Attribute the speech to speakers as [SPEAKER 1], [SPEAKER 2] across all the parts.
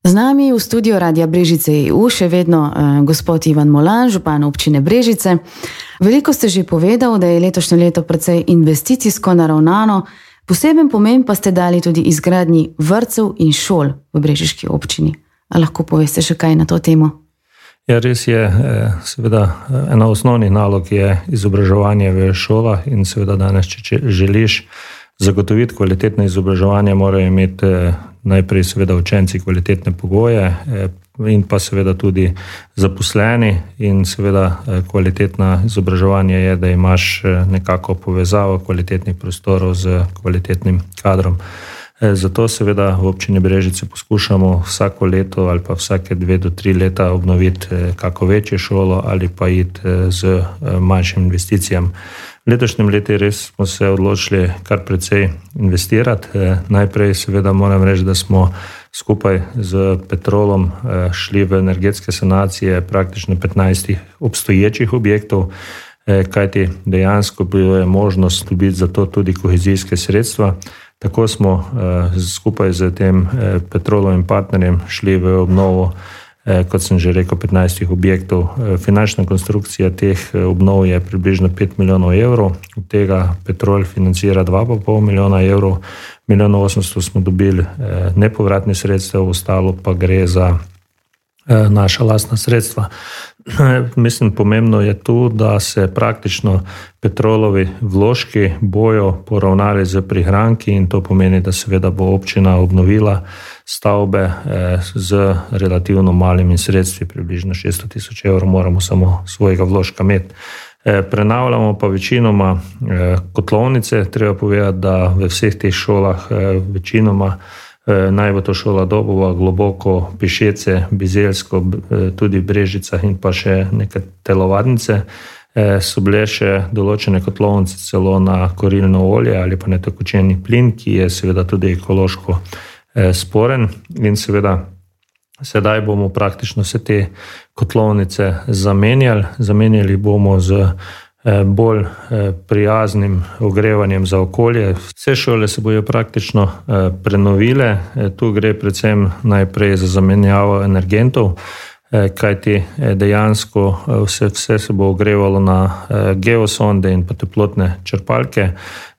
[SPEAKER 1] Z nami v studiu Radia Brežice EU še vedno uh, gospod Ivan Molan, župan občine Brežice. Veliko ste že povedali, da je letošnje leto precej investicijsko naravnano, poseben pomen pa ste dali tudi izgradnji vrtcev in šol v Brežiški občini. A lahko poveste še kaj na to temo?
[SPEAKER 2] Ja, res je, eh, seveda, eh, ena osnovnih nalog je izobraževanje v šolah in seveda danes, če želiš zagotoviti kvalitetno izobraževanje, morajo imeti najprej seveda učenci kvalitetne pogoje eh, in pa seveda tudi zaposleni in seveda eh, kvalitetna izobraževanje je, da imaš eh, nekako povezavo kvalitetnih prostorov z kvalitetnim kadrom. Zato seveda v občini Brežice poskušamo vsako leto ali pa vsake dve do tri leta obnoviti kako večjo šolo ali pa iti z manjšim investicijam. Letošnjem letu res smo se odločili kar precej investirati. Najprej, seveda, moram reči, da smo skupaj z Petrolom šli v energetske sanacije praktično 15 obstoječih objektov, kajti dejansko bilo je možnost dobiti za to tudi kohezijske sredstva. Tako smo skupaj z tem Petrolovim partnerjem šli v obnovo. Eh, kot sem že rekel, 15 objektov. Eh, finančna konstrukcija teh eh, obnov je približno 5 milijonov evrov, od tega Petrol financira 2,5 milijona evrov, milijon 800 smo dobili nepovratne sredstva, ostalo pa gre za naša lastna sredstva. Mislim, pomembno je tu, da se praktično petrolovi vložki bojo poravnali z prihranki in to pomeni, da seveda bo občina obnovila stavbe eh, z relativno malimi sredstvi, približno 600 tisoč evrov, moramo samo svojega vložka imeti. Eh, prenavljamo pa večinoma eh, kotlovnice, treba povedati, da v vseh teh šolah večinoma naj bo to šola Dobova, globoko, Pišece, Bizelsko, tudi v Brežicah in pa še neke telovadnice. So bile še določene kotlovnice celo na korilno olje ali pa netekočeni plin, ki je seveda tudi ekološko Eh, sporen in seveda sedaj bomo praktično vse te kotlovnice zamenjali. Zamenjali bomo z eh, bolj eh, prijaznim ogrevanjem za okolje. Vse šole se bojo praktično prenovile, tu gre predvsem najprej za zamenjavo energentov. Kajti dejansko vse, vse se bo ogrevalo na geosonde in pa teplotne črpalke,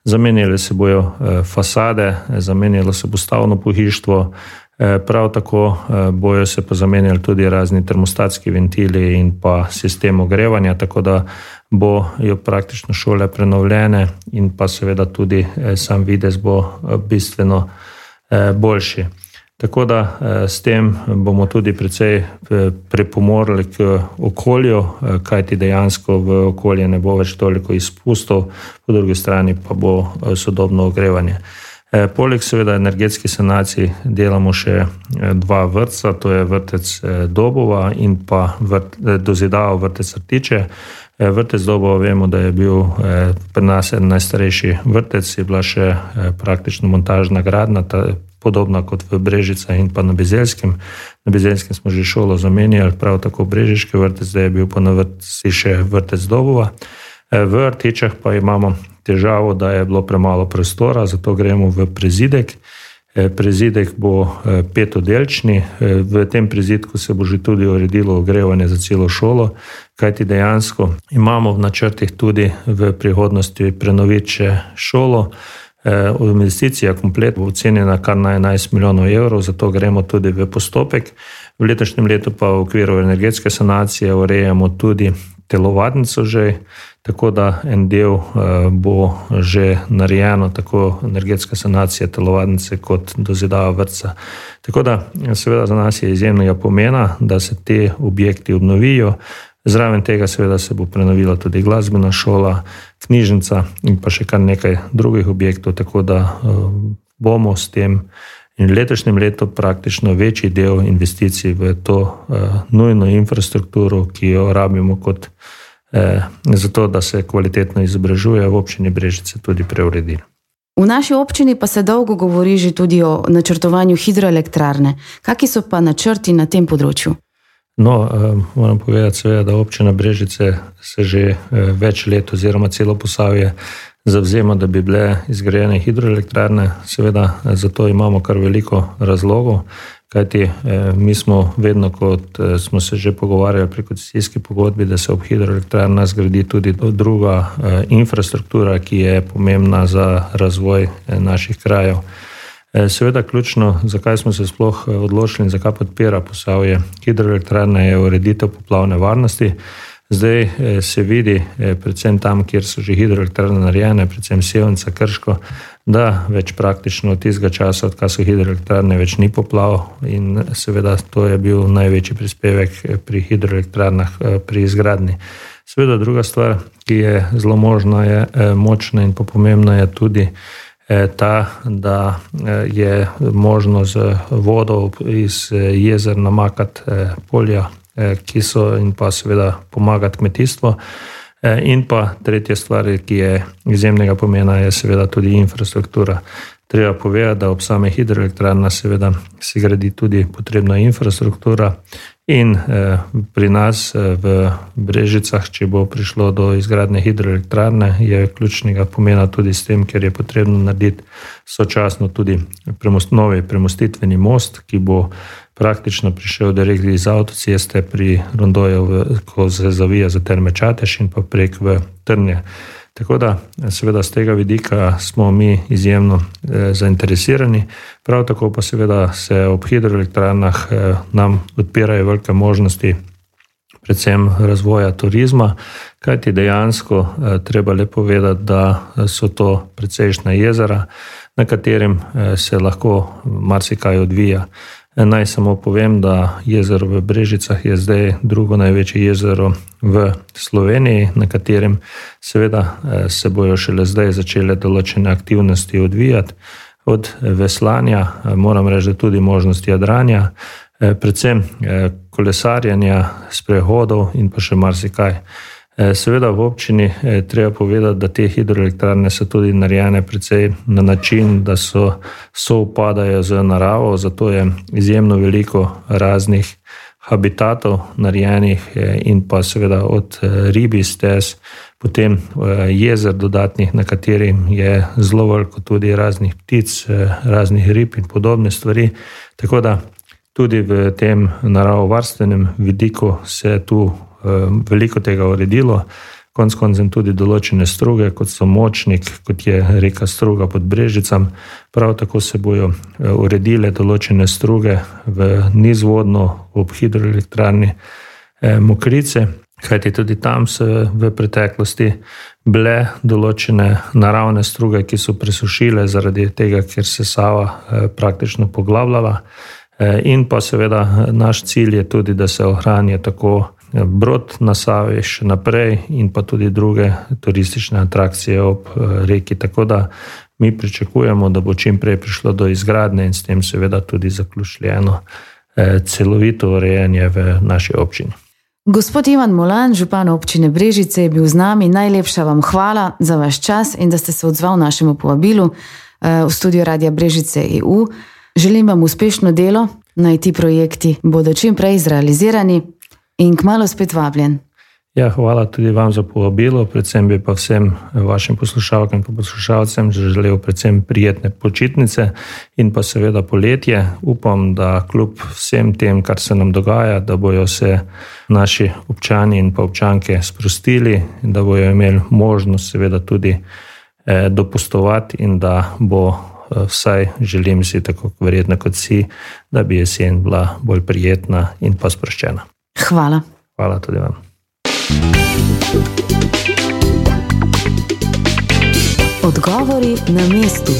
[SPEAKER 2] zamenjali se bojo eh, fasade, zamenjalo se bo stavno pohištvo, eh, prav tako eh, bojo se pa zamenjali tudi razni termostatski ventili in pa sistem ogrevanja, tako da bojo praktično šole prenovljene in pa seveda tudi sam videz bo bistveno boljši. Tako da eh, s tem bomo tudi precej eh, pripomorili k okolju, eh, kajti dejansko v okolje ne bo več toliko izpustov, po drugi strani pa bo sodobno ogrevanje. Poleg seveda energetske sanacije delamo še dva vrtca, to je vrtec Dobova in pa vrt, dozidava vrtec Rtiče. Vrtec Dobova vemo, da je bil pri nas en najstarejši vrtec, je bila še praktično montažna gradna, podobna kot v Brežicah in pa na Bezelskem. Na Bezelskem smo že šolo zamenjali, prav tako Brežiški vrtec, zdaj je bil pa na vrtci še vrtec Dobova. V Artičah pa imamo težavo, da je bilo premalo prostora, zato gremo v prezidek. E, prezidek bo e, petodelčni, v tem prezidku se bo že tudi uredilo ogrevanje za celo šolo, kajti dejansko imamo v načrtih tudi v prihodnosti prenoviti šolo. Eh, investicija komplet bo ocenjena kar na 11 milijonov evrov, zato gremo tudi v postopek. V letošnjem letu pa v okviru energetske sanacije urejamo tudi telovadnico že, tako da en del eh, bo že narejeno, tako energetska sanacija telovadnice kot dozidava vrca. Tako da seveda za nas je izjemnega pomena, da se te objekti obnovijo, Zraven tega, seveda, se bo prenovila tudi glasbena šola, knjižnica in pa še kar nekaj drugih objektov, tako da uh, bomo s tem in letošnjem letu praktično večji del investicij v to uh, nujno infrastrukturo, ki jo rabimo kot uh, zato, da se kvalitetno izobražuje v občini Brežice, tudi preuredili.
[SPEAKER 1] V naši občini pa se dolgo govori že tudi o načrtovanju hidroelektrarne. Kakšni so pa načrti na tem področju?
[SPEAKER 2] No, eh, moram povedati, seveda, da občina Brežice se že eh, več let, oziroma celo posavje, zavzema, da bi bile izgrajene hidroelektrarne. Seveda, zato imamo kar veliko razlogov, Kajti mi smo vedno, kot smo se že pogovarjali pri koncesijski pogodbi, da se ob hidroelektrarnah zgradi tudi druga infrastruktura, ki je pomembna za razvoj naših krajev. Seveda, ključno, zakaj smo se sploh odločili in zakaj podpira posavje hidroelektrarne, je ureditev poplavne varnosti. Zdaj eh, se vidi, eh, predvsem tam, kjer so že hidroelektrarne narejene, predvsem Sevnica, Krško, da več praktično od tistega časa, odkar so hidroelektrarne, več ni poplav in seveda to je bil največji prispevek eh, pri hidroelektrarnah pri izgradni. Seveda druga stvar, ki je zelo možna, je močna in pomembna je tudi ta, da je možno z vodo iz jezer namakati polja Eh, ki so in pa seveda pomagati kmetijstvu. Eh, in pa tretja stvar, ki je izjemnega pomena, je seveda tudi infrastruktura. Treba povedati, da ob same hidroelektrarne seveda se gradi tudi potrebna infrastruktura in eh, pri nas eh, v Brežicah, če bo prišlo do izgradne hidroelektrarne, je ključnega pomena tudi s tem, ker je potrebno narediti sočasno tudi premost, novi premostitveni most, ki bo praktično prišel direkt iz avtoceste pri Rondoju, ko se zavija za terme Čateš in pa prek v Trnje. Tako da, seveda, z tega vidika smo mi izjemno eh, zainteresirani, prav tako pa seveda se ob hidroelektrarnah eh, nam odpirajo velike možnosti, predvsem razvoja turizma, kajti dejansko eh, treba le povedati, da so to precejšna jezera, na katerem eh, se lahko marsikaj odvija. Naj samo povem, da jezero v Brežicah je zdaj drugo največje jezero v Sloveniji, na katerem seveda eh, se bojo šele zdaj začele določene aktivnosti odvijati, od veslanja, eh, moram reči, da tudi možnosti jadranja, eh, predvsem kolesarjanja, sprehodov in pa še marsikaj. Eh, seveda v občini je eh, treba povedati, da te hidroelektrarne so tudi narejene precej na način, da so soupadajo z naravo, zato je izjemno veliko raznih habitatov narejenih eh, in pa seveda od ribi stez, potem jezer dodatnih, na katerim je zelo veliko tudi raznih ptic, raznih rib in podobne stvari. Tako da tudi v tem naravovarstvenem vidiku se tu veliko tega uredilo, konec koncev tudi določene struge, kot so močnik, kot je reka struga pod Brežicam. Prav tako se bojo eh, uredile določene struge v nizvodno ob hidroelektrarni eh, Mokrice. Kajti tudi tam so v preteklosti bile določene naravne struge, ki so presušile zaradi tega, ker se Sava eh, praktično poglabljala. In pa seveda naš cilj je tudi, da se ohranja tako brod na Savi še naprej in pa tudi druge turistične atrakcije ob eh, reki. Tako da mi pričakujemo, da bo čim prej prišlo do izgradnje in s tem seveda tudi zaključljeno eh, celovito urejanje v naši občini.
[SPEAKER 1] Gospod Ivan Molan, župan občine Brežice, je bil z nami. Najlepša vam hvala za vaš čas in da ste se odzval našemu povabilu eh, v studio Radia Brežice EU. Želim vam uspešno delo, naj ti projekti bodo čim prej izrealizirani in kmalo spet vabljen.
[SPEAKER 2] Ja, hvala tudi vam za povabilo, predvsem bi pa vsem vašim poslušalkam in poslušalcem želel predvsem prijetne počitnice in pa seveda poletje. Upam, da kljub vsem tem, kar se nam dogaja, da bojo se naši občani in pa občanke sprostili in da bojo imeli možnost seveda tudi eh, dopustovati in da bo eh, vsaj želim si tako verjetno kot si, da bi jesen bila bolj prijetna in pa sproščena.
[SPEAKER 1] Hvala.
[SPEAKER 2] Hvala tudi vam.
[SPEAKER 1] Odgovori na mestu.